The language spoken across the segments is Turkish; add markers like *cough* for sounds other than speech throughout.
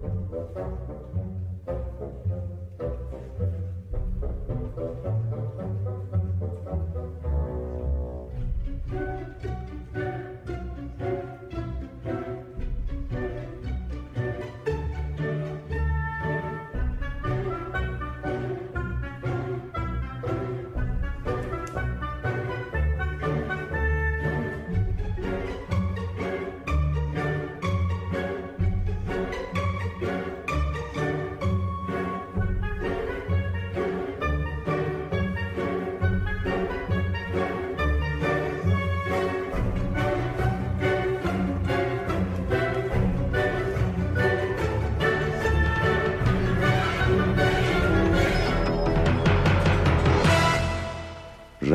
Thank you.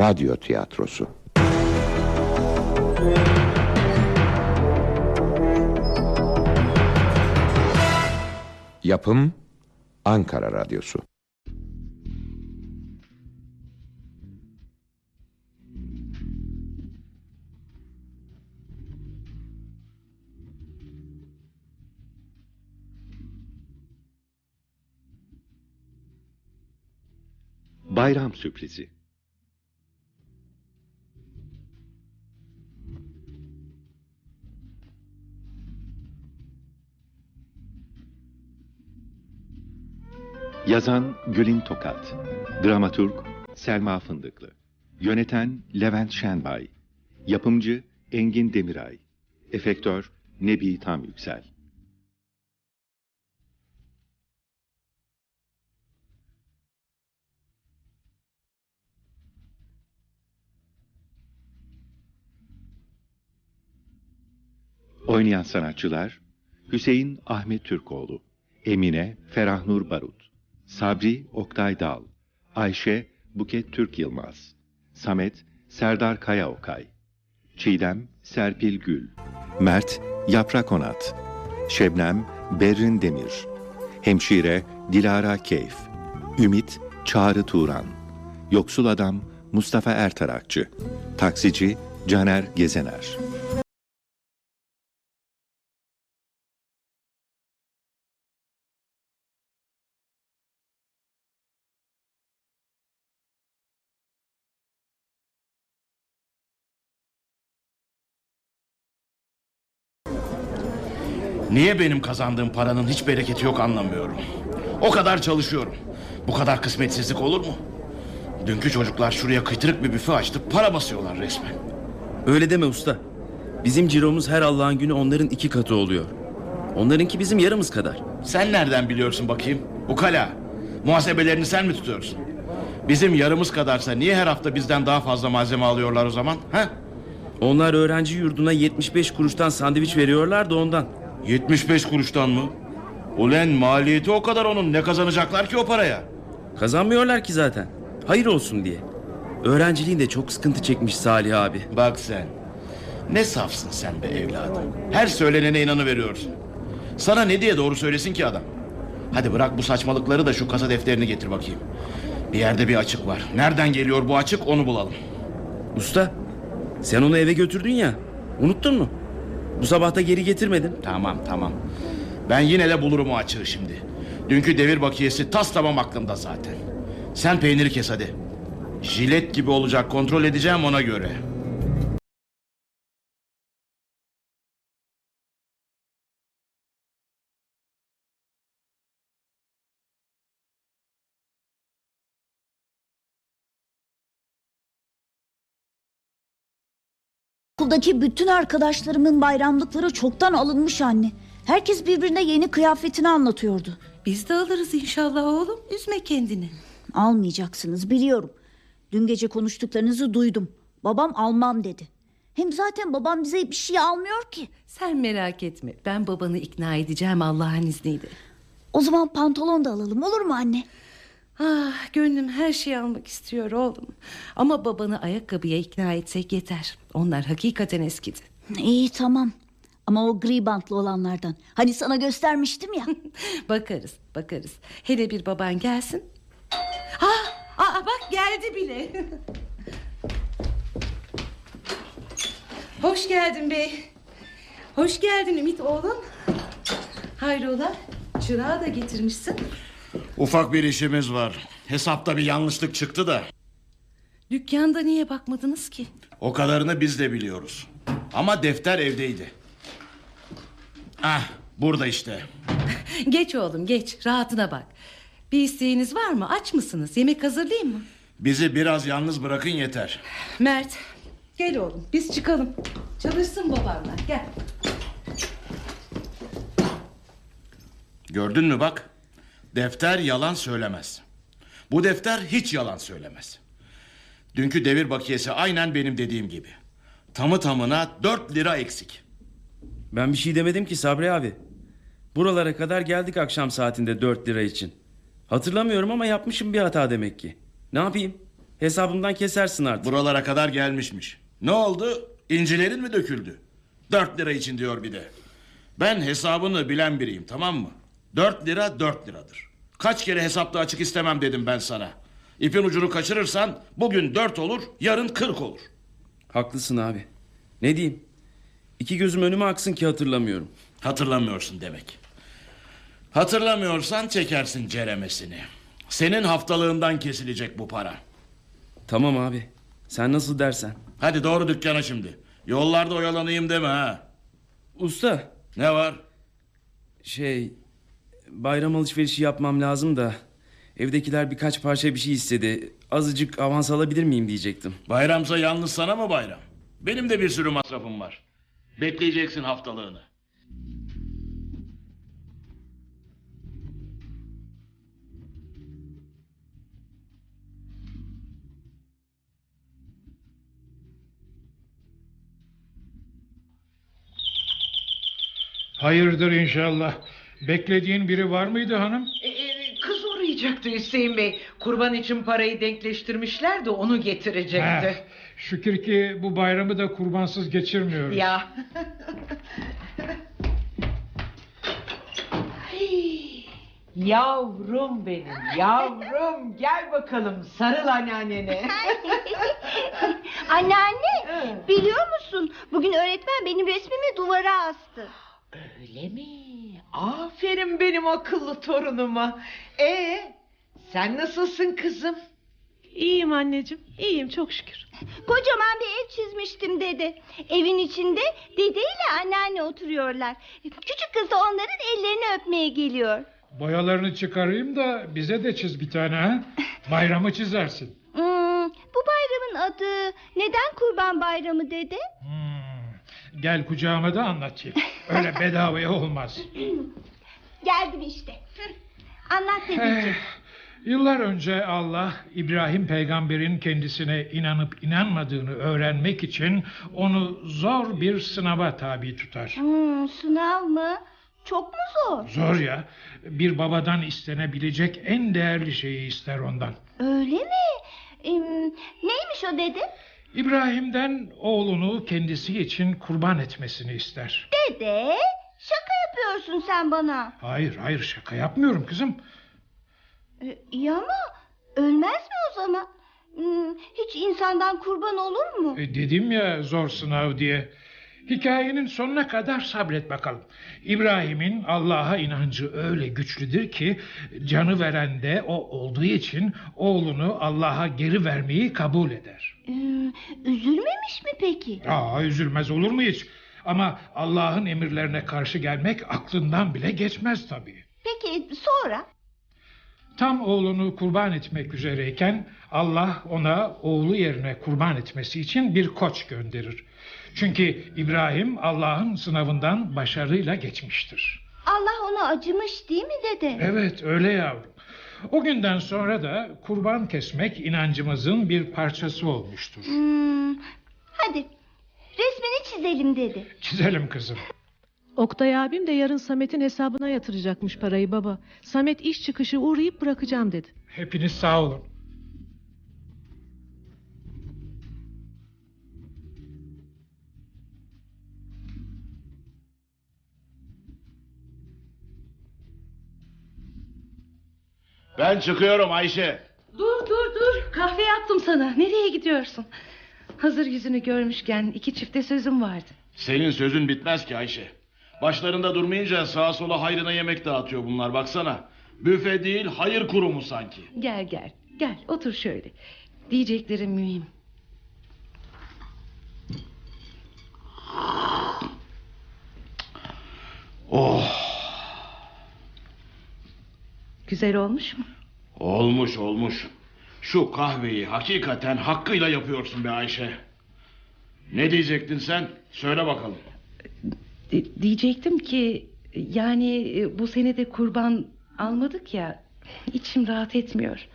Radyo tiyatrosu. Yapım Ankara Radyosu. Bayram sürprizi. Yazan Gülin Tokat. Dramaturg Selma Fındıklı. Yöneten Levent Şenbay. Yapımcı Engin Demiray. Efektör Nebi Tam Yüksel. Oynayan sanatçılar Hüseyin Ahmet Türkoğlu, Emine Ferahnur Barut, Sabri Oktay Dal, Ayşe Buket Türk Yılmaz, Samet Serdar Kaya Okay, Çiğdem Serpil Gül, Mert Yaprak Onat, Şebnem Berrin Demir, Hemşire Dilara Keyf, Ümit Çağrı Turan, Yoksul Adam Mustafa Ertarakçı, Taksici Caner Gezener. Niye benim kazandığım paranın hiç bereketi yok anlamıyorum. O kadar çalışıyorum. Bu kadar kısmetsizlik olur mu? Dünkü çocuklar şuraya kıytırık bir büfe açtı. Para basıyorlar resmen. Öyle deme usta. Bizim ciromuz her Allah'ın günü onların iki katı oluyor. Onlarınki bizim yarımız kadar. Sen nereden biliyorsun bakayım? Ukala. Muhasebelerini sen mi tutuyorsun? Bizim yarımız kadarsa niye her hafta bizden daha fazla malzeme alıyorlar o zaman? Ha? Onlar öğrenci yurduna 75 kuruştan sandviç veriyorlar da ondan. 75 kuruştan mı? Ulen maliyeti o kadar onun. Ne kazanacaklar ki o paraya? Kazanmıyorlar ki zaten. Hayır olsun diye. Öğrenciliğinde çok sıkıntı çekmiş Salih abi. Bak sen. Ne safsın sen be evladım. Her söylenene inanıveriyorsun. Sana ne diye doğru söylesin ki adam? Hadi bırak bu saçmalıkları da şu kasa defterini getir bakayım. Bir yerde bir açık var. Nereden geliyor bu açık onu bulalım. Usta, sen onu eve götürdün ya. Unuttun mu? Bu sabah da geri getirmedin. Tamam tamam. Ben yine de bulurum o açığı şimdi. Dünkü devir bakiyesi tas tamam aklımda zaten. Sen peyniri kes hadi. Jilet gibi olacak kontrol edeceğim ona göre. Okuldaki bütün arkadaşlarımın bayramlıkları çoktan alınmış anne. Herkes birbirine yeni kıyafetini anlatıyordu. Biz de alırız inşallah oğlum. Üzme kendini. Almayacaksınız biliyorum. Dün gece konuştuklarınızı duydum. Babam almam dedi. Hem zaten babam bize bir şey almıyor ki. Sen merak etme. Ben babanı ikna edeceğim Allah'ın izniyle. O zaman pantolon da alalım olur mu anne? Ah gönlüm her şeyi almak istiyor oğlum. Ama babanı ayakkabıya ikna etsek yeter. Onlar hakikaten eskidi. İyi tamam. Ama o gri bantlı olanlardan. Hani sana göstermiştim ya. *laughs* bakarız bakarız. Hele bir baban gelsin. Ah, aa, bak geldi bile. Hoş geldin bey. Hoş geldin Ümit oğlum. Hayrola? çırağı da getirmişsin. Ufak bir işimiz var. Hesapta bir yanlışlık çıktı da. Dükkanda niye bakmadınız ki? O kadarını biz de biliyoruz. Ama defter evdeydi. Ah burada işte. *laughs* Geç oğlum geç rahatına bak. Bir isteğiniz var mı? Aç mısınız? Yemek hazırlayayım mı? Bizi biraz yalnız bırakın yeter. Mert gel oğlum biz çıkalım. Çalışsın babanla gel. Gördün mü bak? Defter yalan söylemez. Bu defter hiç yalan söylemez. Dünkü devir bakiyesi aynen benim dediğim gibi. Tamı tamına 4 lira eksik. Ben bir şey demedim ki Sabri abi. Buralara kadar geldik akşam saatinde 4 lira için. Hatırlamıyorum ama yapmışım bir hata demek ki. Ne yapayım? Hesabımdan kesersin artık. Buralara kadar gelmişmiş. Ne oldu? İncilerin mi döküldü? 4 lira için diyor bir de. Ben hesabını bilen biriyim tamam mı? 4 lira 4 liradır. Kaç kere hesapta açık istemem dedim ben sana. İpin ucunu kaçırırsan bugün 4 olur yarın 40 olur. Haklısın abi. Ne diyeyim? İki gözüm önüme aksın ki hatırlamıyorum. Hatırlamıyorsun demek. Hatırlamıyorsan çekersin ceremesini. Senin haftalığından kesilecek bu para. Tamam abi. Sen nasıl dersen. Hadi doğru dükkana şimdi. Yollarda oyalanayım deme ha. Usta Ne var? şey bayram alışverişi yapmam lazım da evdekiler birkaç parça bir şey istedi. Azıcık avans alabilir miyim diyecektim. Bayramsa yalnız sana mı bayram? Benim de bir sürü masrafım var. Bekleyeceksin haftalığını. Hayırdır inşallah. Beklediğin biri var mıydı hanım? Ee, kız uğrayacaktı Hüseyin Bey. Kurban için parayı denkleştirmişler de onu getirecekti. Heh, şükür ki bu bayramı da kurbansız geçirmiyoruz. Ya. Ay, yavrum benim yavrum gel bakalım sarıl anneannene. *laughs* Anneanne biliyor musun bugün öğretmen benim resmimi duvara astı. Öyle mi? Aferin benim akıllı torunuma. E sen nasılsın kızım? İyiyim anneciğim. iyiyim çok şükür. Kocaman bir ev çizmiştim dede. Evin içinde dedeyle anneanne oturuyorlar. Küçük kız da onların ellerini öpmeye geliyor. Boyalarını çıkarayım da bize de çiz bir tane ha. Bayramı çizersin. Hmm, bu bayramın adı neden kurban bayramı dede? Hmm, Gel kucağıma da anlatayım. Öyle *laughs* bedavaya olmaz. Geldim işte. Anlat Eh, dedeciğim. Yıllar önce Allah İbrahim peygamberin kendisine inanıp inanmadığını öğrenmek için onu zor bir sınava tabi tutar. Hmm, sınav mı? Çok mu zor? Zor ya. Bir babadan istenebilecek en değerli şeyi ister ondan. Öyle mi? Em, neymiş o dede? İbrahim'den oğlunu kendisi için kurban etmesini ister. Dede şaka yapıyorsun sen bana. Hayır hayır şaka yapmıyorum kızım. E, iyi ama ölmez mi o zaman? Hmm, hiç insandan kurban olur mu? E, dedim ya zor sınav diye. Hikayenin sonuna kadar sabret bakalım. İbrahim'in Allah'a inancı öyle güçlüdür ki canı veren de o olduğu için oğlunu Allah'a geri vermeyi kabul eder. Ee, üzülmemiş mi peki? Aa üzülmez olur mu hiç? Ama Allah'ın emirlerine karşı gelmek aklından bile geçmez tabii. Peki sonra? Tam oğlunu kurban etmek üzereyken Allah ona oğlu yerine kurban etmesi için bir koç gönderir. Çünkü İbrahim Allah'ın sınavından başarıyla geçmiştir. Allah ona acımış değil mi dede? Evet öyle yavrum. O günden sonra da kurban kesmek inancımızın bir parçası olmuştur. Hmm, hadi resmini çizelim dedi. Çizelim kızım. Oktay abim de yarın Samet'in hesabına yatıracakmış parayı baba. Samet iş çıkışı uğrayıp bırakacağım dedi. Hepiniz sağ olun. Ben çıkıyorum Ayşe. Dur dur dur kahve yaptım sana. Nereye gidiyorsun? Hazır yüzünü görmüşken iki çifte sözüm vardı. Senin sözün bitmez ki Ayşe. Başlarında durmayınca sağa sola hayrına yemek dağıtıyor bunlar baksana. Büfe değil hayır kurumu sanki. Gel gel gel otur şöyle. Diyeceklerim mühim. Oh Güzel olmuş mu? olmuş olmuş. Şu kahveyi hakikaten hakkıyla yapıyorsun be Ayşe. Ne diyecektin sen? Söyle bakalım. Di- diyecektim ki yani e, bu sene de kurban almadık ya içim rahat etmiyor.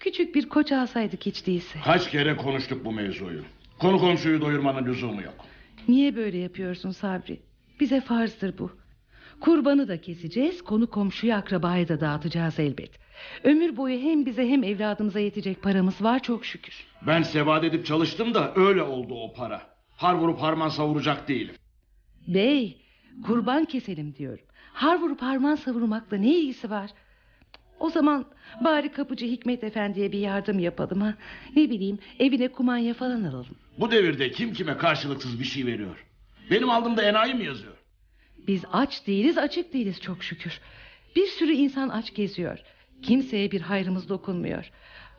Küçük bir koç alsaydık hiç değilse. Kaç kere konuştuk bu mevzuyu. Konu komşuyu doyurmanın lüzumu yok. Niye böyle yapıyorsun Sabri? Bize farzdır bu. Kurbanı da keseceğiz, konu komşuya akrabaya da dağıtacağız elbet. Ömür boyu hem bize hem evladımıza yetecek paramız var çok şükür. Ben sebat edip çalıştım da öyle oldu o para. Har vurup harman savuracak değilim. Bey, kurban keselim diyorum. Har vurup harman savurmakla ne ilgisi var? O zaman bari kapıcı Hikmet Efendi'ye bir yardım yapalım ha. Ne bileyim evine kumanya falan alalım. Bu devirde kim kime karşılıksız bir şey veriyor? Benim aldığımda enayi mi yazıyor? Biz aç değiliz açık değiliz çok şükür. Bir sürü insan aç geziyor. Kimseye bir hayrımız dokunmuyor.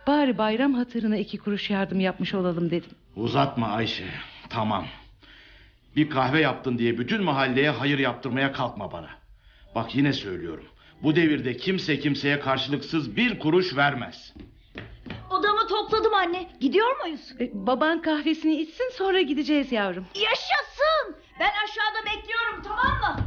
Bari bayram hatırına iki kuruş yardım yapmış olalım dedim. Uzatma Ayşe. Tamam. Bir kahve yaptın diye bütün mahalleye hayır yaptırmaya kalkma bana. Bak yine söylüyorum. Bu devirde kimse kimseye karşılıksız bir kuruş vermez. Anne. Gidiyor muyuz? E, baban kahvesini içsin sonra gideceğiz yavrum. Yaşasın. Ben aşağıda bekliyorum tamam mı?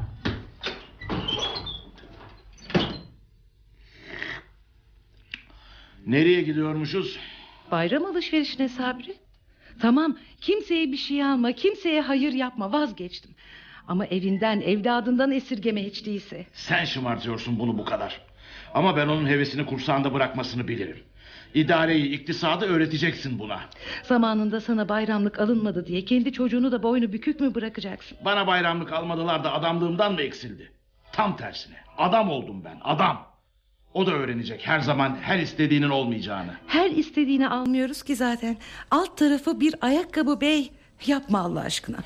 Nereye gidiyormuşuz? Bayram alışverişine Sabri. Tamam kimseye bir şey alma kimseye hayır yapma vazgeçtim. Ama evinden evladından esirgeme hiç değilse. Sen şımartıyorsun bunu bu kadar. Ama ben onun hevesini kursağında bırakmasını bilirim. İdareyi, iktisadı öğreteceksin buna. Zamanında sana bayramlık alınmadı diye kendi çocuğunu da boynu bükük mü bırakacaksın? Bana bayramlık almadılar da adamlığımdan mı eksildi? Tam tersine. Adam oldum ben, adam. O da öğrenecek her zaman her istediğinin olmayacağını. Her istediğini almıyoruz ki zaten. Alt tarafı bir ayakkabı bey. Yapma Allah aşkına.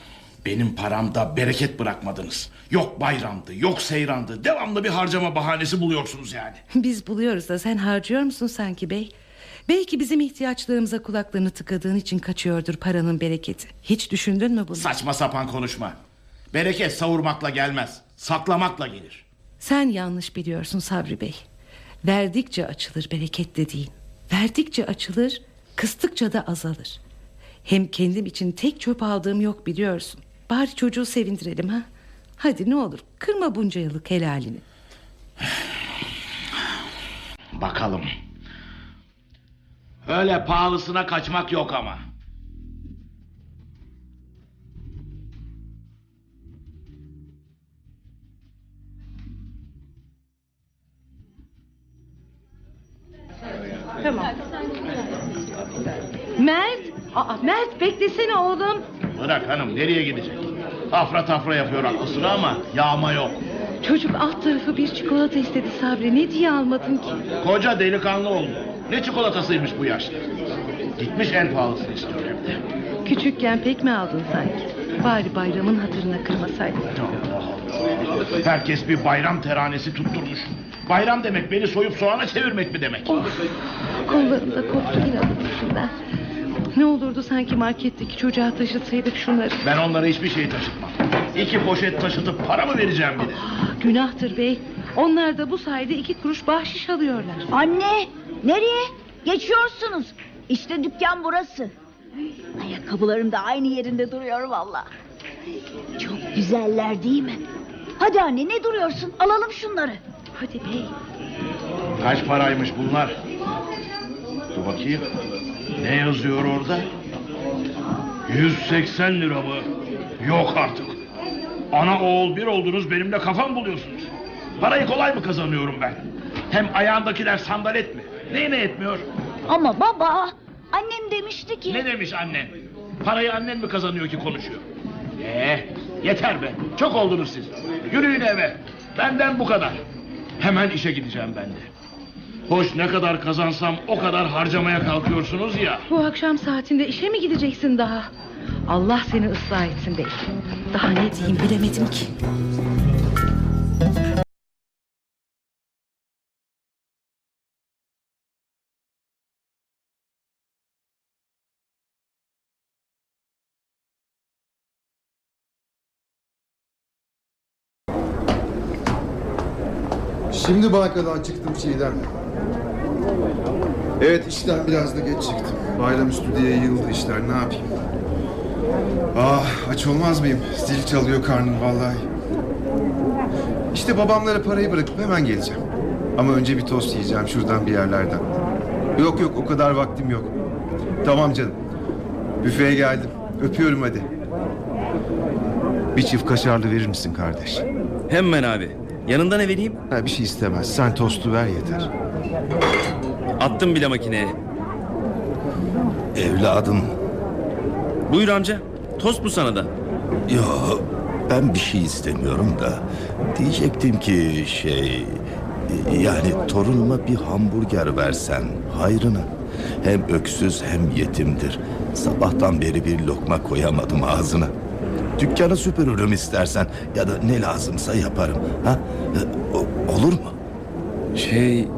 Benim paramda bereket bırakmadınız. Yok bayramdı, yok seyrandı. Devamlı bir harcama bahanesi buluyorsunuz yani. Biz buluyoruz da sen harcıyor musun sanki bey? Belki bizim ihtiyaçlarımıza kulaklarını tıkadığın için kaçıyordur paranın bereketi. Hiç düşündün mü bunu? Saçma sapan konuşma. Bereket savurmakla gelmez, saklamakla gelir. Sen yanlış biliyorsun Sabri Bey. Verdikçe açılır bereket dediğin. Verdikçe açılır, kıstıkça da azalır. Hem kendim için tek çöp aldığım yok biliyorsun. Bari çocuğu sevindirelim ha. Hadi ne olur kırma bunca yıllık helalini. Bakalım. Öyle pahalısına kaçmak yok ama. Tamam. Mert, aa, Mert beklesene oğlum. Bırak hanım nereye gidecek? Afra tafra yapıyor aklı sıra ama yağma yok. Çocuk alt tarafı bir çikolata istedi Sabri. Ne diye almadın ki? Koca delikanlı oldu. Ne çikolatasıymış bu yaşta. Gitmiş en pahalısını istiyor hem de. Küçükken pek mi aldın sanki? Bari bayramın hatırına kırmasaydın. Allah Allah. Herkes bir bayram teranesi tutturmuş. Bayram demek beni soyup soğana çevirmek mi demek? Kollarım da koptu inanın üstünden. Ne olurdu sanki marketteki çocuğa taşıtsaydık şunları. Ben onlara hiçbir şey taşıtmam. İki poşet taşıtıp para mı vereceğim bir de? Ah, Günahtır bey. Onlar da bu sayede iki kuruş bahşiş alıyorlar. Anne nereye? Geçiyorsunuz. İşte dükkan burası. Ayakkabılarım da aynı yerinde duruyor valla. Çok güzeller değil mi? Hadi anne ne duruyorsun? Alalım şunları. Hadi bey. Kaç paraymış bunlar? Dur bakayım. Ne yazıyor orada? 180 lira mı? Yok artık. Ana oğul bir oldunuz benimle kafam buluyorsunuz. Parayı kolay mı kazanıyorum ben? Hem ayağındakiler sandalet mi? Neyine etmiyor? Ama baba annem demişti ki... Ne demiş annen? Parayı annen mi kazanıyor ki konuşuyor? Ee, yeter be. Çok oldunuz siz. Yürüyün eve. Benden bu kadar. Hemen işe gideceğim ben de. Hoş ne kadar kazansam o kadar harcamaya kalkıyorsunuz ya. Bu akşam saatinde işe mi gideceksin daha? Allah seni ıslah etsin bey. Daha ne diyeyim bilemedim ki. Şimdi bankadan çıktım Çiğdem. Evet işten biraz da geç çıktım. Bayramüstü diye yığıldı işler ne yapayım? Ah aç olmaz mıyım? Zil çalıyor karnım vallahi. İşte babamlara parayı bırakıp hemen geleceğim. Ama önce bir tost yiyeceğim şuradan bir yerlerden. Yok yok o kadar vaktim yok. Tamam canım. Büfeye geldim. Öpüyorum hadi. Bir çift kaşarlı verir misin kardeş? Hemen abi. Yanında ne vereyim? Ha, bir şey istemez. Sen tostu ver yeter. Attım bile makineye. Evladım, Buyur amca. Tost bu sana da. yo ben bir şey istemiyorum da diyecektim ki şey yani torunuma bir hamburger versen hayrına. Hem öksüz hem yetimdir. Sabahtan beri bir lokma koyamadım ağzına. Dükkanı süpürürüm istersen ya da ne lazımsa yaparım. Ha? E, o- olur mu? Şey...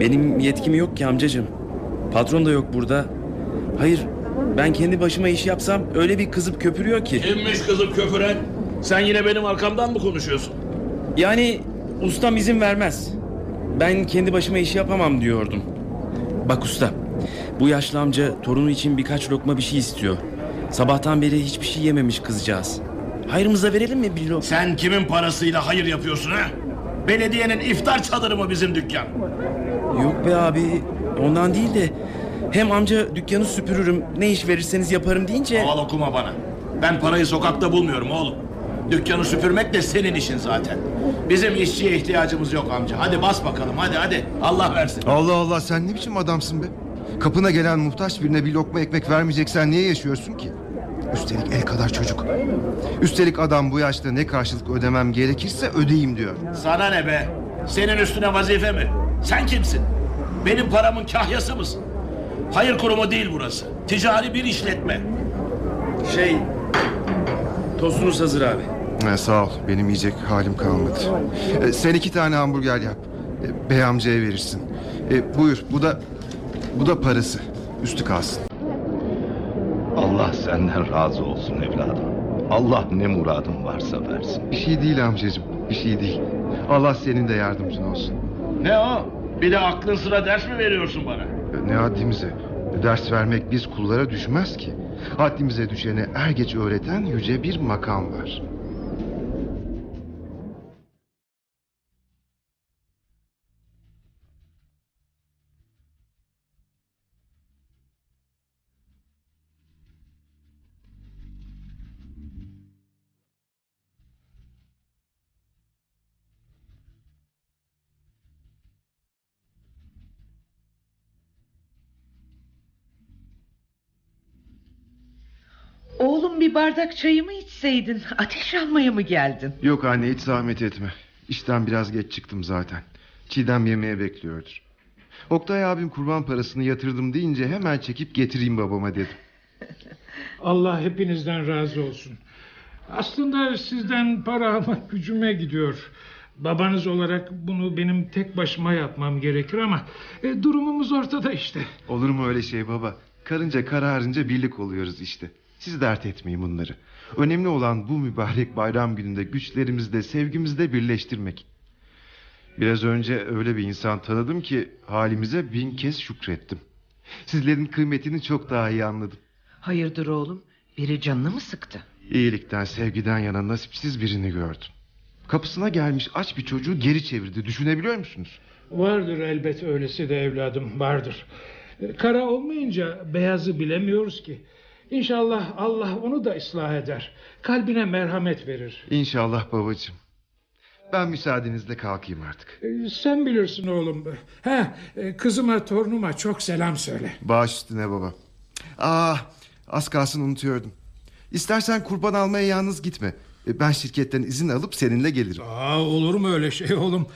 Benim yetkim yok ki amcacığım. Patron da yok burada. Hayır ben kendi başıma iş yapsam öyle bir kızıp köpürüyor ki. Kimmiş kızım köpüren? Sen yine benim arkamdan mı konuşuyorsun? Yani ustam izin vermez. Ben kendi başıma iş yapamam diyordum. Bak usta, bu yaşlı amca torunu için birkaç lokma bir şey istiyor. Sabahtan beri hiçbir şey yememiş kızcağız. Hayrımıza verelim mi bir lokma? Sen kimin parasıyla hayır yapıyorsun ha? Belediyenin iftar çadırı mı bizim dükkan? Yok be abi, ondan değil de... Hem amca dükkanı süpürürüm, ne iş verirseniz yaparım deyince... Haval okuma bana. Ben parayı sokakta bulmuyorum oğlum. Dükkanı süpürmek de senin işin zaten. Bizim işçiye ihtiyacımız yok amca. Hadi bas bakalım hadi hadi. Allah versin. Allah Allah sen ne biçim adamsın be? Kapına gelen muhtaç birine bir lokma ekmek vermeyeceksen niye yaşıyorsun ki? Üstelik el kadar çocuk. Üstelik adam bu yaşta ne karşılık ödemem gerekirse ödeyeyim diyor. Sana ne be? Senin üstüne vazife mi? Sen kimsin? Benim paramın kahyası mısın? Hayır kurumu değil burası. Ticari bir işletme. Şey... Tostunuz hazır abi. Ha, sağ ol benim yiyecek halim kalmadı. Ee, sen iki tane hamburger yap. Ee, bey amcaya verirsin. Ee, buyur bu da bu da parası. Üstü kalsın. Allah senden razı olsun evladım. Allah ne muradın varsa versin. Bir şey değil amcacığım. Bir şey değil. Allah senin de yardımcın olsun. Ne o? Bir de aklın sıra ders mi veriyorsun bana? Ne haddimize. Ders vermek biz kullara düşmez ki. Haddimize düşeni er geç öğreten yüce bir makam var. Bardak çayımı içseydin. Ateş almaya mı geldin? Yok anne hiç zahmet etme. İşten biraz geç çıktım zaten. Çiğdem yemeğe bekliyordur. Oktay abim kurban parasını yatırdım deyince hemen çekip getireyim babama dedim. *laughs* Allah hepinizden razı olsun. Aslında sizden para almak gücüme gidiyor. Babanız olarak bunu benim tek başıma yapmam gerekir ama e, durumumuz ortada işte. Olur mu öyle şey baba? Karınca kararınca birlik oluyoruz işte. Siz dert etmeyin bunları. Önemli olan bu mübarek bayram gününde güçlerimizde, sevgimizde birleştirmek. Biraz önce öyle bir insan tanıdım ki halimize bin kez şükrettim. Sizlerin kıymetini çok daha iyi anladım. Hayırdır oğlum? Biri canını mı sıktı? İyilikten, sevgiden yana nasipsiz birini gördüm. Kapısına gelmiş aç bir çocuğu geri çevirdi. Düşünebiliyor musunuz? Vardır elbet öylesi de evladım vardır. Kara olmayınca beyazı bilemiyoruz ki. İnşallah Allah onu da ıslah eder. Kalbine merhamet verir. İnşallah babacığım. Ben müsaadenizle kalkayım artık. E, Sen bilirsin oğlum. Ha, e, kızıma torunuma çok selam söyle. Baş üstüne baba. Aa, az kalsın unutuyordum. İstersen kurban almaya yalnız gitme. E, Ben şirketten izin alıp seninle gelirim. Aa, olur mu öyle şey oğlum?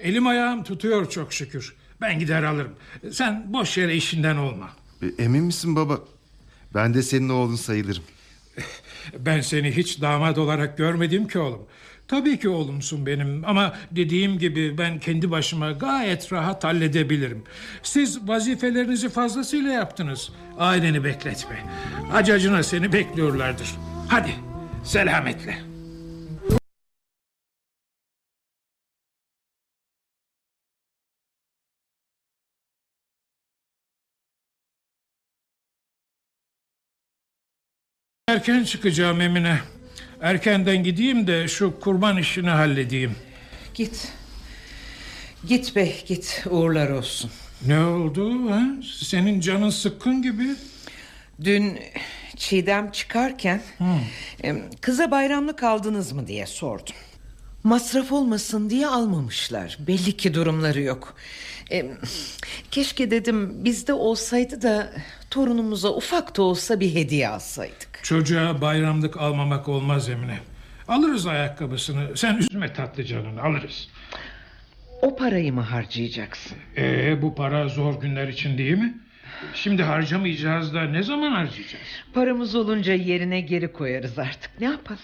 Elim ayağım tutuyor çok şükür. Ben gider alırım. Sen boş yere işinden olma. E, Emin misin baba? Ben de senin oğlun sayılırım. *laughs* Ben seni hiç damat olarak görmedim ki oğlum. Tabii ki oğlumsun benim ama dediğim gibi ben kendi başıma gayet rahat halledebilirim. Siz vazifelerinizi fazlasıyla yaptınız. Aileni bekletme. Acacına seni bekliyorlardır. Hadi selametle. Erken çıkacağım Emine. Erkenden gideyim de şu kurban işini halledeyim. Git. Git bey git uğurlar olsun. Ne oldu ha? Senin canın sıkkın gibi. Dün Çiğdem çıkarken em, kıza bayramlık aldınız mı diye sordum. Masraf olmasın diye almamışlar. Belli ki durumları yok. Em, keşke dedim bizde olsaydı da torunumuza ufak da olsa bir hediye alsaydık. Çocuğa bayramlık almamak olmaz Emine. Alırız ayakkabısını. Sen üzme tatlı canını alırız. O parayı mı harcayacaksın? Ee, bu para zor günler için değil mi? Şimdi harcamayacağız da ne zaman harcayacağız? Paramız olunca yerine geri koyarız artık. Ne yapalım?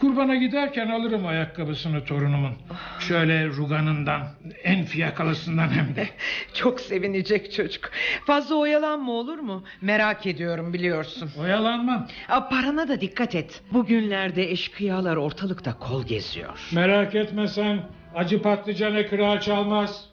Kurbana giderken alırım ayakkabısını torunumun. Şöyle ruganından, en fiyakalısından hem de. *laughs* Çok sevinecek çocuk. Fazla oyalanma olur mu? Merak ediyorum biliyorsun. Oyalanmam. Aa, parana da dikkat et. Bugünlerde eşkıyalar ortalıkta kol geziyor. Merak etme sen. Acı patlıcanı kırağı çalmaz.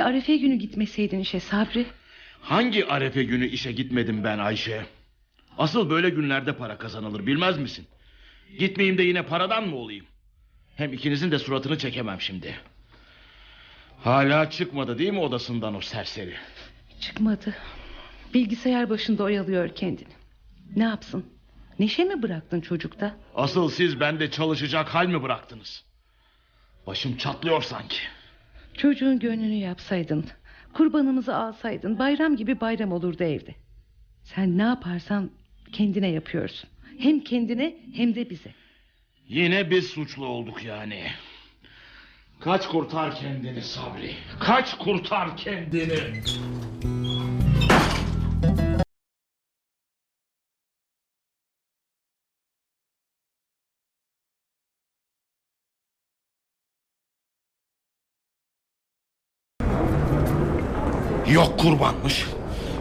Bari Arefe günü gitmeseydin işe Sabri. Hangi arefe günü işe gitmedim ben Ayşe? Asıl böyle günlerde para kazanılır bilmez misin? Gitmeyeyim de yine paradan mı olayım? Hem ikinizin de suratını çekemem şimdi. Hala çıkmadı değil mi odasından o serseri? Çıkmadı. Bilgisayar başında oyalıyor kendini. Ne yapsın? Neşe mi bıraktın çocukta? Asıl siz bende çalışacak hal mi bıraktınız? Başım çatlıyor sanki. Çocuğun gönlünü yapsaydın. Kurbanımızı alsaydın. Bayram gibi bayram olurdu evde. Sen ne yaparsan kendine yapıyorsun. Hem kendine hem de bize. Yine biz suçlu olduk yani. Kaç kurtar kendini Sabri. Kaç kurtar kendini. Kurbanmış.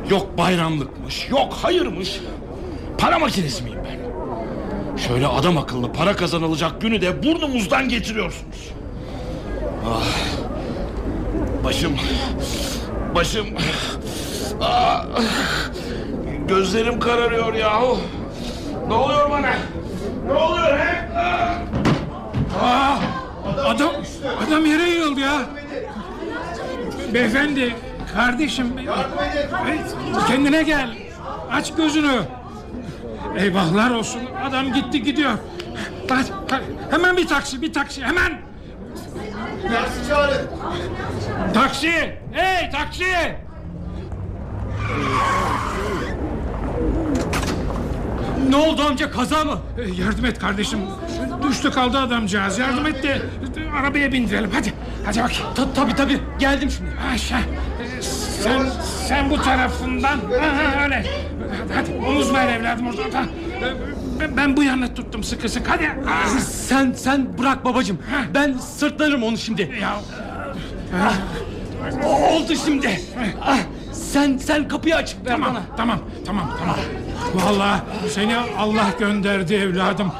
Yok bayramlıkmış. Yok hayırmış. Para makinesi miyim ben? Şöyle adam akıllı para kazanılacak günü de burnumuzdan getiriyorsunuz. Ah. Başım. Başım. Ah. Gözlerim kararıyor yahu. Ne oluyor bana? Ne oluyor he? Ah. Adam, adam yere yığıldı ya. Beyefendi, kardeşim. Kendine gel. Aç gözünü. Eyvahlar olsun. Adam gitti gidiyor. Hadi, hadi. Hemen bir taksi, bir taksi. Hemen. Taksi çağırın. Taksi. Hey taksi. Ne oldu amca kaza mı? Ee, Yardım et kardeşim. Düştü kaldı adamcağız. Yardım et de arabaya bindirelim. Hadi. Hadi bakayım. Ta, tabii tabii geldim şimdi. Aşağı. Ee, Sen, sen bu tarafından. Ha, ha, öyle. Hadi omuz ver evladım oradan. Ha. Ben, ben bu yanına tuttum sıkı sıkı. Hadi. Ah. Sen sen bırak babacığım. Ben sırtlarım onu şimdi. Ya. Oldu şimdi. Ah, sen sen kapıyı aç ver Tamam, bana. tamam, tamam, tamam. Vallahi seni Allah gönderdi evladım.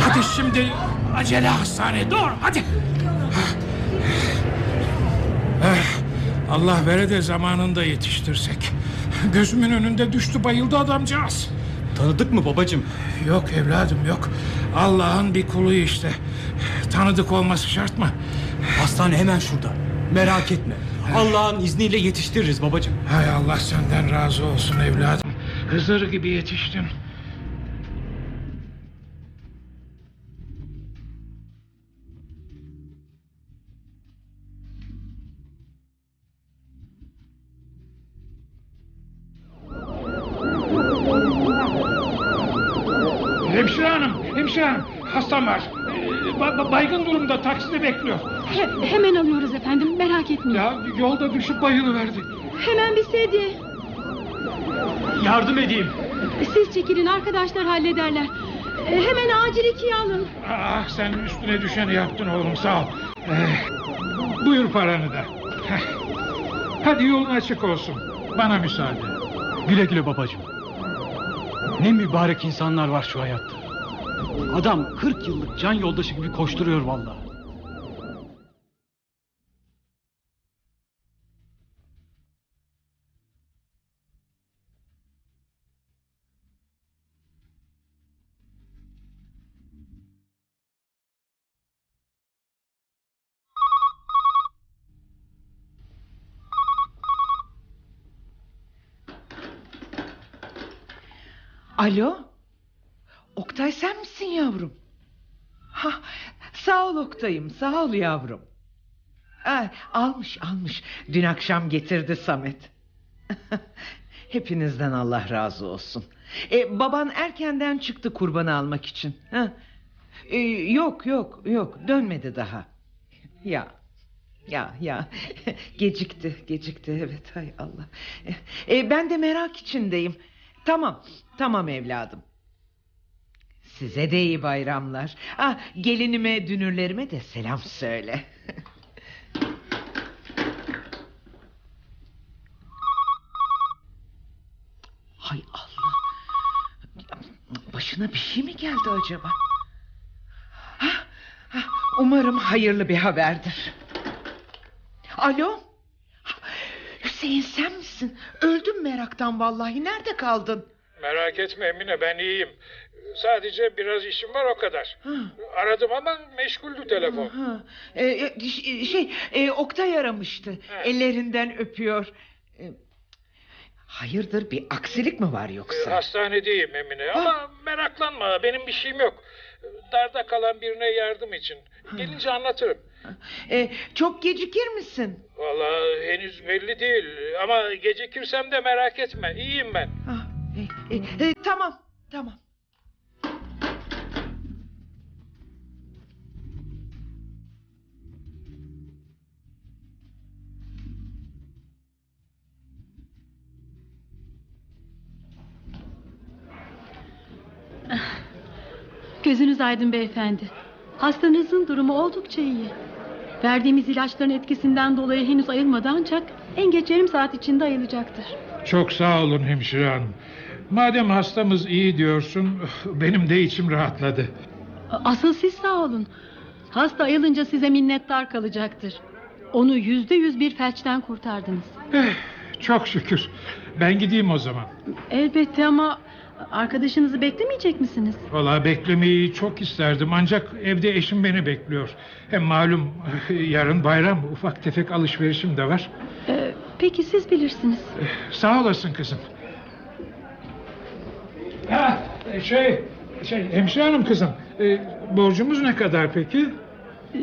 Hadi şimdi acele hastaneye doğru hadi. Eh, Allah vere de zamanında yetiştirsek. Gözümün önünde düştü bayıldı adamcağız. Tanıdık mı babacığım? Yok evladım yok. Allah'ın bir kulu işte. Tanıdık olması şart mı? Hastane hemen şurada. Merak etme. Allah'ın izniyle yetiştiririz babacığım. Hay Allah senden razı olsun evladım. Hızır gibi yetiştin. Hemşire hanım, hemşire hanım. Hastam var. Ee, ba- ba- baygın durumda takside bekliyor. He- hemen alıyoruz efendim merak etmeyin. Ya yolda düşüp bayılıverdi. Hemen bir sedye. Yardım edeyim. Siz çekilin arkadaşlar hallederler. E, hemen acil ikiye alın. Ah sen üstüne düşeni yaptın oğlum sağ ol. Ee, buyur paranı da. Heh. Hadi yolun açık olsun. Bana müsaade. Güle güle babacığım. Ne mübarek insanlar var şu hayatta. Adam 40 yıllık can yoldaşı gibi koşturuyor vallahi. Alo? Oktay sen misin yavrum? Ha, sağ ol Oktay'ım sağ ol yavrum. Ha, almış almış. Dün akşam getirdi Samet. *laughs* Hepinizden Allah razı olsun. E, baban erkenden çıktı kurbanı almak için. Ha? E, yok yok yok dönmedi daha. Ya ya ya *laughs* gecikti gecikti evet hay Allah. E, ben de merak içindeyim. Tamam tamam evladım. Size de iyi bayramlar. Ah, gelinime dünürlerime de selam söyle. *laughs* Hay Allah. Başına bir şey mi geldi acaba? Hah, hah, Umarım hayırlı bir haberdir. Alo? Hüseyin sen misin? Öldüm meraktan vallahi. Nerede kaldın? Merak etme Emine ben iyiyim. Sadece biraz işim var o kadar. Ha. Aradım ama meşguldü telefon. Ha, e, e, ş- şey e, Oktay aramıştı. Ellerinden öpüyor. E, hayırdır bir aksilik mi var yoksa? Hastanedeyim Emine ama meraklanma benim bir şeyim yok. Darda kalan birine yardım için. Gelince anlatırım. E, çok gecikir misin? Vallahi henüz belli değil ama gecikirsem de merak etme. İyiyim ben. Ah, e, e, e, tamam tamam. Gözünüz aydın beyefendi. Hastanızın durumu oldukça iyi. Verdiğimiz ilaçların etkisinden dolayı henüz ayılmadı ancak en geç yarım saat içinde ayılacaktır. Çok sağ olun hemşire hanım. Madem hastamız iyi diyorsun *sighs* benim de içim rahatladı. Asıl siz sağ olun. Hasta ayılınca size minnettar kalacaktır. Onu yüzde yüz bir felçten kurtardınız. Eh, çok şükür. Ben gideyim o zaman. Elbette ama arkadaşınızı beklemeyecek misiniz? Valla beklemeyi çok isterdim ancak evde eşim beni bekliyor. Hem malum *laughs* yarın bayram ufak tefek alışverişim de var. Ee, peki siz bilirsiniz. Sağ olasın kızım. Ha, şey, şey hemşire hanım kızım. e, borcumuz ne kadar peki? Ee,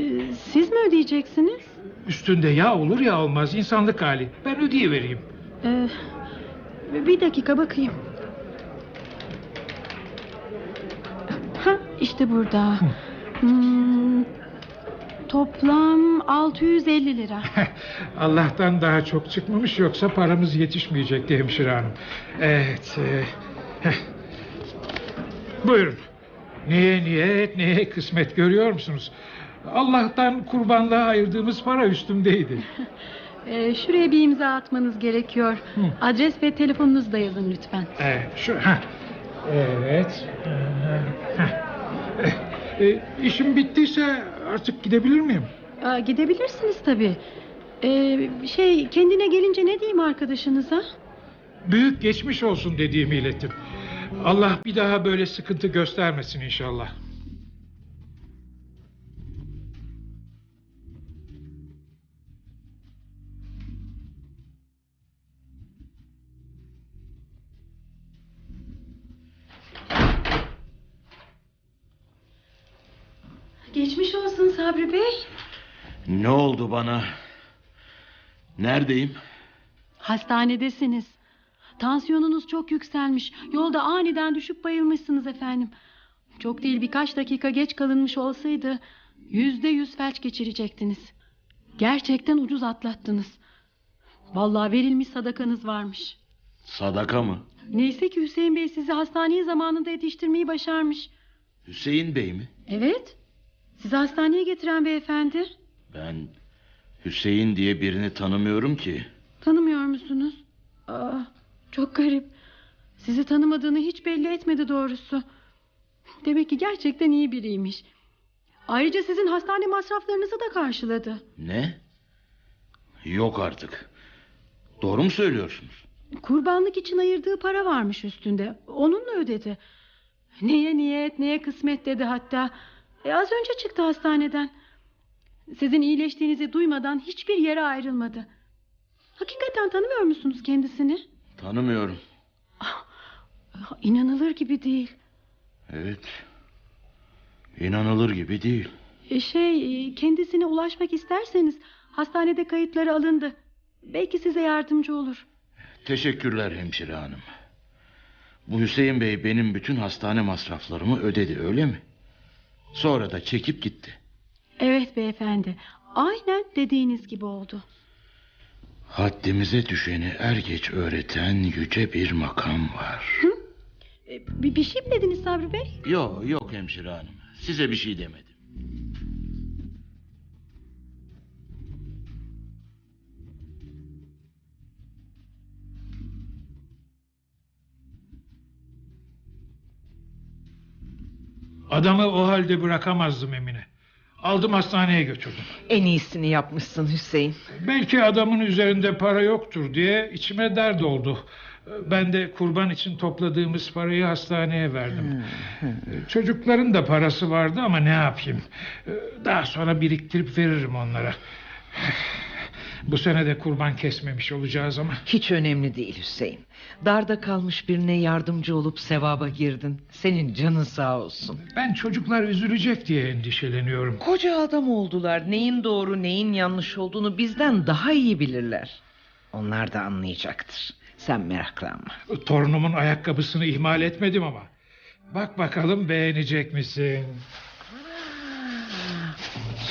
siz mi ödeyeceksiniz? Üstünde ya olur ya olmaz insanlık hali. Ben ödeyivereyim. Ee, bir dakika bakayım. İşte burada. Hmm, toplam 650 lira. *laughs* Allah'tan daha çok çıkmamış yoksa paramız yetişmeyecekti hemşire hanım. Evet. e, heh. Buyurun. Neye niyet neye kısmet görüyor musunuz? Allah'tan kurbanlığa ayırdığımız para üstümdeydi. Ee, *laughs* şuraya bir imza atmanız gerekiyor. Adres ve telefonunuzu da yazın lütfen. Evet, şu, heh. evet. Heh. E, işim bittiyse artık gidebilir miyim? Aa, gidebilirsiniz tabii. Ee, şey kendine gelince ne diyeyim arkadaşınıza? Büyük geçmiş olsun dediğimi ilettim. Allah bir daha böyle sıkıntı göstermesin inşallah. Ne oldu bana? Neredeyim? Hastanedesiniz. Tansiyonunuz çok yükselmiş. Yolda aniden düşüp bayılmışsınız efendim. Çok değil birkaç dakika geç kalınmış olsaydı yüzde yüz felç geçirecektiniz. Gerçekten ucuz atlattınız. Vallahi verilmiş sadakanız varmış. Sadaka mı? Neyse ki Hüseyin Bey sizi hastaneye zamanında yetiştirmeyi başarmış. Hüseyin Bey mi? Evet. Sizi hastaneye getiren beyefendi. Ben Hüseyin diye birini tanımıyorum ki. Tanımıyor musunuz? Aa, çok garip. Sizi tanımadığını hiç belli etmedi doğrusu. Demek ki gerçekten iyi biriymiş. Ayrıca sizin hastane masraflarınızı da karşıladı. Ne? Yok artık. Doğru mu söylüyorsunuz? Kurbanlık için ayırdığı para varmış üstünde. Onunla ödedi. Neye niyet neye kısmet dedi hatta. E, az önce çıktı hastaneden. Sizin iyileştiğinizi duymadan hiçbir yere ayrılmadı. Hakikaten tanımıyor musunuz kendisini? Tanımıyorum. İnanılır gibi değil. Evet. İnanılır gibi değil. E, Şey e, kendisine ulaşmak isterseniz hastanede kayıtları alındı. Belki size yardımcı olur. Teşekkürler hemşire hanım. Bu Hüseyin Bey benim bütün hastane masraflarımı ödedi öyle mi? Sonra da çekip gitti. Evet beyefendi. Aynen dediğiniz gibi oldu. Haddimize düşeni er geç öğreten yüce bir makam var. E, Bir, bir şey mi dediniz Sabri Bey? Yok yok hemşire hanım. Size bir şey demedim. Adamı o halde bırakamazdım Emine. Aldım hastaneye götürdüm. En iyisini yapmışsın Hüseyin. Belki adamın üzerinde para yoktur diye içime dert oldu. Ben de kurban için topladığımız parayı hastaneye verdim. Çocukların da parası vardı ama ne yapayım? Daha sonra biriktirip veririm onlara. Bu sene de kurban kesmemiş olacağız ama. Hiç önemli değil Hüseyin. Darda kalmış birine yardımcı olup sevaba girdin. Senin canın sağ olsun. Ben çocuklar üzülecek diye endişeleniyorum. Koca adam oldular. Neyin doğru neyin yanlış olduğunu bizden daha iyi bilirler. Onlar da anlayacaktır. Sen meraklanma. Torunumun ayakkabısını ihmal etmedim ama. Bak bakalım beğenecek misin?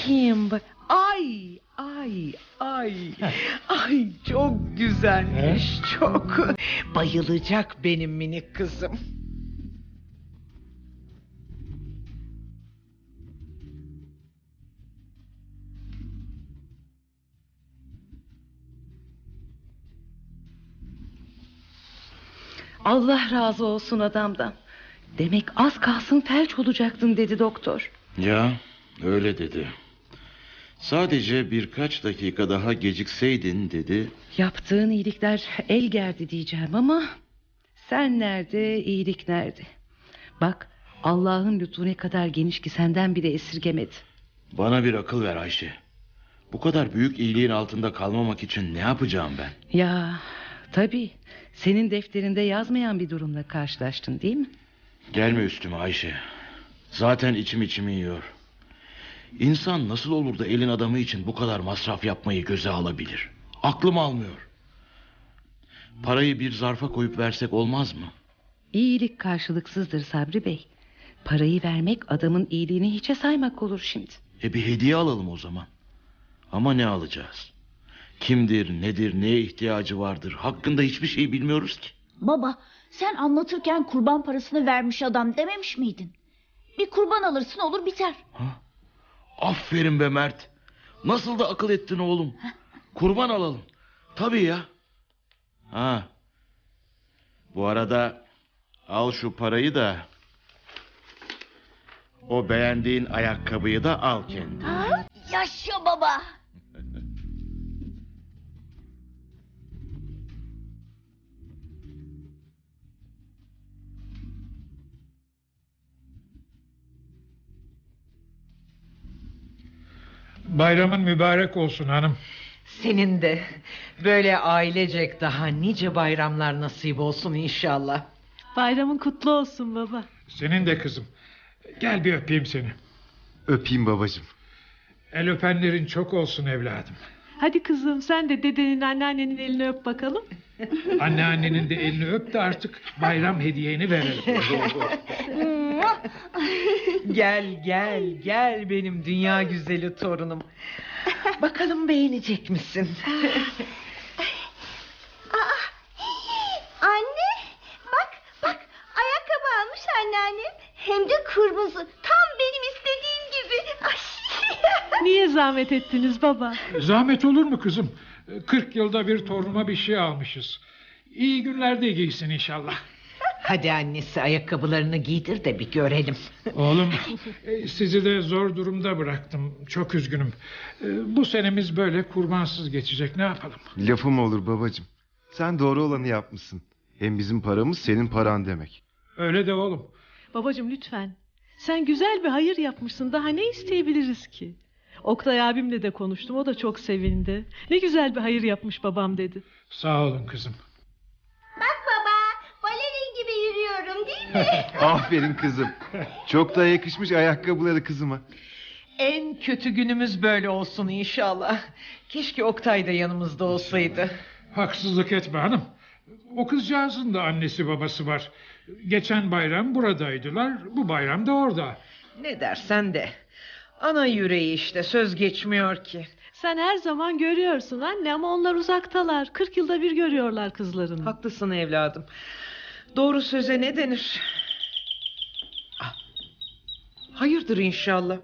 Kim? Ay ay ay. *laughs* Ay çok güzelmiş çok. Bayılacak benim minik kızım. Allah razı olsun adamdan. Demek az kalsın felç olacaktın dedi doktor. Ya öyle dedi. Sadece birkaç dakika daha gecikseydin dedi. Yaptığın iyilikler el gerdi diyeceğim ama... ...sen nerede iyilik nerede? Bak Allah'ın lütfu ne kadar geniş ki senden bile esirgemedi. Bana bir akıl ver Ayşe. Bu kadar büyük iyiliğin altında kalmamak için ne yapacağım ben? Ya tabii senin defterinde yazmayan bir durumla karşılaştın değil mi? Gelme üstüme Ayşe. Zaten içim içimi yiyor. İnsan nasıl olur da elin adamı için bu kadar masraf yapmayı göze alabilir? Aklım almıyor. Parayı bir zarfa koyup versek olmaz mı? İyilik karşılıksızdır Sabri Bey. Parayı vermek adamın iyiliğini hiçe saymak olur şimdi. E bir hediye alalım o zaman. Ama ne alacağız? Kimdir, nedir, neye ihtiyacı vardır? Hakkında hiçbir şey bilmiyoruz ki. Baba sen anlatırken kurban parasını vermiş adam dememiş miydin? Bir kurban alırsın olur biter. Aferin be Mert. Nasıl da akıl ettin oğlum. Kurban alalım. Tabii ya. Ha. Bu arada al şu parayı da o beğendiğin ayakkabıyı da al kendine. Yaşa baba. Bayramın mübarek olsun hanım. Senin de böyle ailecek daha nice bayramlar nasip olsun inşallah. Bayramın kutlu olsun baba. Senin de kızım. Gel bir öpeyim seni. Öpeyim babacığım. El öpenlerin çok olsun evladım. Hadi kızım sen de dedenin anneannenin elini öp bakalım. *laughs* Anneannenin de elini öp de artık bayram hediyeni verelim. *laughs* gel gel gel benim dünya güzeli torunum. Bakalım beğenecek misin? *laughs* Anne bak bak ayakkabı almış anneannem. Hem de kırmızı. Tam benim istediğim gibi. Ay. Zahmet ettiniz baba? Zahmet olur mu kızım? 40 yılda bir torunuma bir şey almışız. İyi günlerde giysin inşallah. *laughs* Hadi annesi ayakkabılarını giydir de bir görelim. *laughs* Oğlum e, sizi de zor durumda bıraktım. Çok üzgünüm. E, Bu senemiz böyle kurbansız geçecek ne yapalım? Lafım olur babacığım. Sen doğru olanı yapmışsın. Hem bizim paramız senin paran demek. Öyle de oğlum. Babacığım lütfen. Sen güzel bir hayır yapmışsın. Daha ne isteyebiliriz ki? Oktay abimle de konuştum. O da çok sevindi. Ne güzel bir hayır yapmış babam dedi. Sağ olun kızım. Bak baba balerin gibi yürüyorum değil mi? *laughs* Aferin kızım. Çok da yakışmış ayakkabıları kızıma. En kötü günümüz böyle olsun inşallah. Keşke Oktay da yanımızda olsaydı. Haksızlık etme hanım. O kızcağızın da annesi babası var. Geçen bayram buradaydılar. Bu bayram da orada. Ne dersen de. Ana yüreği işte söz geçmiyor ki. Sen her zaman görüyorsun anne ama onlar uzaktalar. 40 yılda bir görüyorlar kızlarını. Haklısın evladım. Doğru söze ne denir? Ah, Hayırdır inşallah.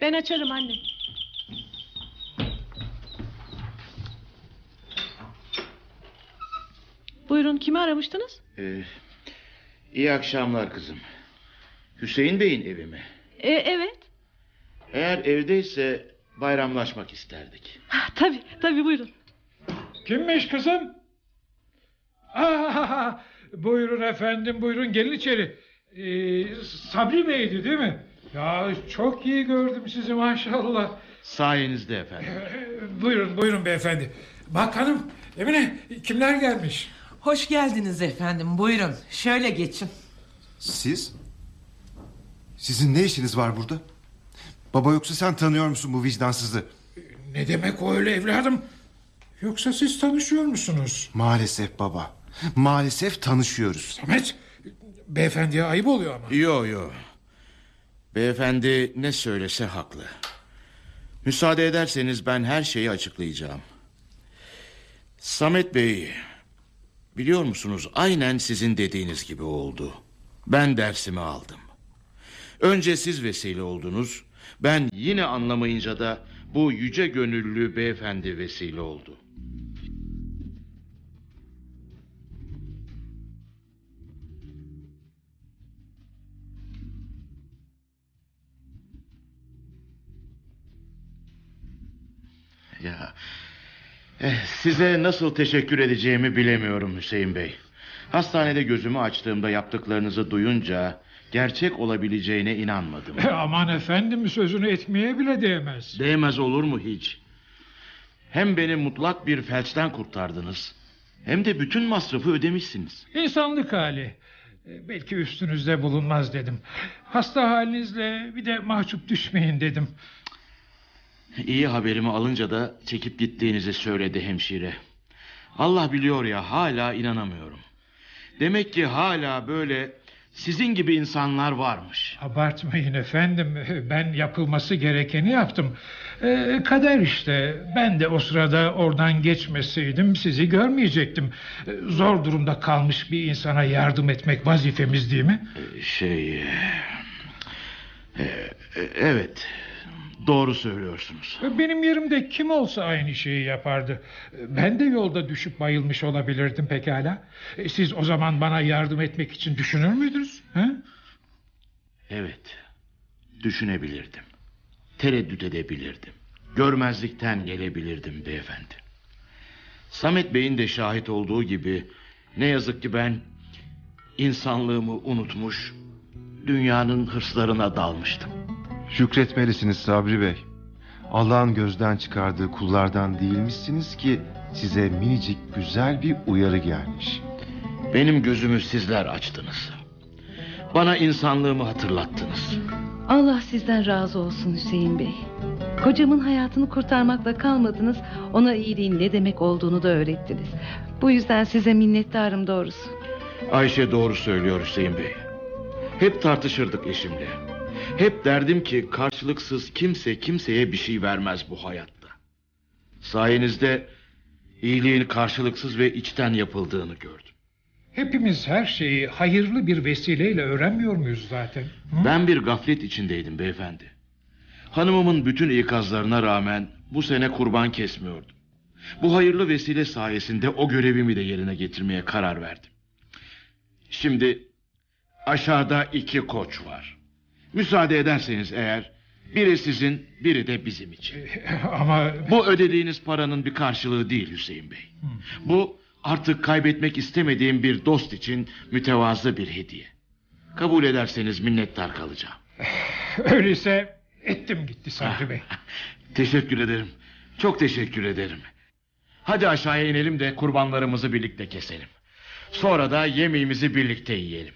Ben açarım anne. Buyurun kimi aramıştınız? Ee, iyi akşamlar kızım. Hüseyin Bey'in evi mi? E, evet. Eğer evdeyse bayramlaşmak isterdik. Ha, tabii tabii buyurun. Kimmiş kızım? Aa, buyurun efendim buyurun gelin içeri. Ee, Sabri Bey'di değil mi? Ya çok iyi gördüm sizi maşallah. Sayenizde efendim. Ee, buyurun buyurun beyefendi. Bak hanım Emine kimler gelmiş? Hoş geldiniz efendim buyurun. Şöyle geçin. Siz? Sizin ne işiniz var burada? Baba yoksa sen tanıyor musun bu vicdansızı? Ne demek o öyle evladım? Yoksa siz tanışıyor musunuz? Maalesef baba. Maalesef tanışıyoruz. Samet beyefendiye ayıp oluyor ama. Yo yo. Beyefendi ne söylese haklı. Müsaade ederseniz ben her şeyi açıklayacağım. Samet Bey, biliyor musunuz aynen sizin dediğiniz gibi oldu. Ben dersimi aldım. Önce siz vesile oldunuz. Ben yine anlamayınca da bu yüce gönüllü beyefendi vesile oldu. Ya eh, size nasıl teşekkür edeceğimi bilemiyorum Hüseyin Bey. Hastanede gözümü açtığımda yaptıklarınızı duyunca gerçek olabileceğine inanmadım. E, *laughs* aman efendim sözünü etmeye bile değmez. Değmez olur mu hiç? Hem beni mutlak bir felçten kurtardınız. Hem de bütün masrafı ödemişsiniz. İnsanlık hali. E, Belki üstünüzde bulunmaz dedim. Hasta halinizle bir de mahcup düşmeyin dedim. İyi haberimi alınca da çekip gittiğinizi söyledi hemşire. Allah biliyor ya hala inanamıyorum. Demek ki hala böyle sizin gibi insanlar varmış. Abartmayın efendim. *laughs* Ben yapılması gerekeni yaptım. Ee, kader işte. Ben de o sırada oradan geçmeseydim sizi görmeyecektim. Ee, zor durumda kalmış bir insana yardım etmek vazifemiz değil mi? Şey... e, e, evet. Doğru söylüyorsunuz. Benim yerimde kim olsa aynı şeyi yapardı. Ben de yolda düşüp bayılmış olabilirdim pekala. E, Siz o zaman bana yardım etmek için düşünür müydünüz? He? Evet. Düşünebilirdim. Tereddüt edebilirdim. Görmezlikten gelebilirdim beyefendi. Samet Bey'in de şahit olduğu gibi ne yazık ki ben insanlığımı unutmuş, dünyanın hırslarına dalmıştım. Şükretmelisiniz Sabri Bey. Allah'ın gözden çıkardığı kullardan değilmişsiniz ki size minicik güzel bir uyarı gelmiş. Benim gözümü sizler açtınız. Bana insanlığımı hatırlattınız. Allah sizden razı olsun Hüseyin Bey. Kocamın hayatını kurtarmakla kalmadınız. Ona iyiliğin ne demek olduğunu da öğrettiniz. Bu yüzden size minnettarım doğrusu. Ayşe doğru söylüyor Hüseyin Bey. Hep tartışırdık eşimle. Hep derdim ki karşılıksız kimse kimseye bir şey vermez bu hayatta. Sayenizde iyiliğin karşılıksız ve içten yapıldığını gördüm. Hepimiz her şeyi hayırlı bir vesileyle öğrenmiyor muyuz zaten? Hı? Ben bir gaflet içindeydim beyefendi. Hanımımın bütün ikazlarına rağmen bu sene kurban kesmiyordum. Bu hayırlı vesile sayesinde o görevimi de yerine getirmeye karar verdim. Şimdi aşağıda iki koç var. Müsaade ederseniz eğer biri sizin biri de bizim için. *laughs* Ama Bu ödediğiniz paranın bir karşılığı değil Hüseyin Bey. Bu artık kaybetmek istemediğim bir dost için mütevazı bir hediye. Kabul ederseniz minnettar kalacağım. *sighs* öyleyse ettim gitti Sabri Bey. *laughs* Teşekkür ederim. Çok teşekkür ederim. Hadi aşağıya inelim de kurbanlarımızı birlikte keselim. Sonra da yemeğimizi birlikte yiyelim.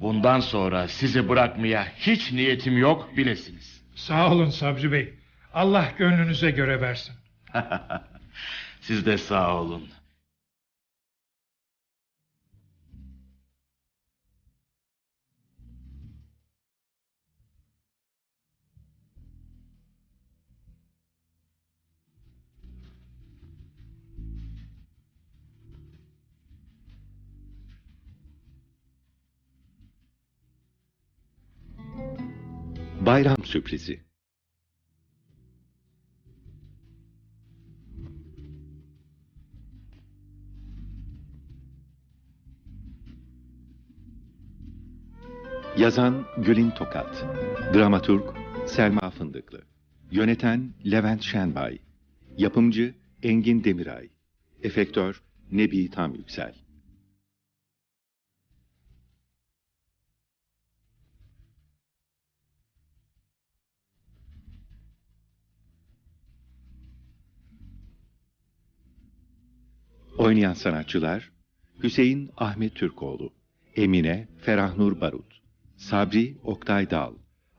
Bundan sonra sizi bırakmaya hiç niyetim yok bilesiniz. Sağ olun Sabri Bey. Allah gönlünüze göre versin. *laughs* Siz de sağ olun. Bayram sürprizi. Yazan Gülin Tokat Dramaturg Selma Fındıklı Yöneten Levent Şenbay Yapımcı Engin Demiray Efektör Nebi Tam Yüksel Oynayan sanatçılar Hüseyin Ahmet Türkoğlu, Emine Ferahnur Barut, Sabri Oktay Dal,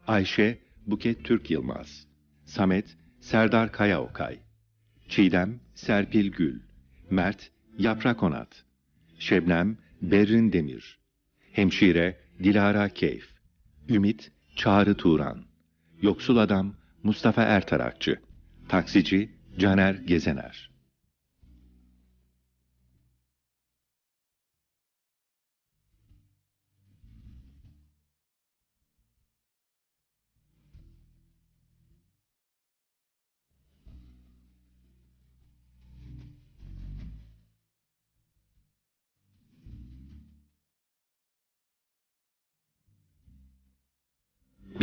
Ayşe Buket Türk Yılmaz, Samet Serdar Kaya Okay, Çiğdem Serpil Gül, Mert Yaprak Onat, Şebnem Berrin Demir, Hemşire Dilara Keyf, Ümit Çağrı Turan, Yoksul Adam Mustafa Ertarakçı, Taksici Caner Gezener.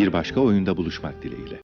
Bir başka oyunda buluşmak dileğiyle.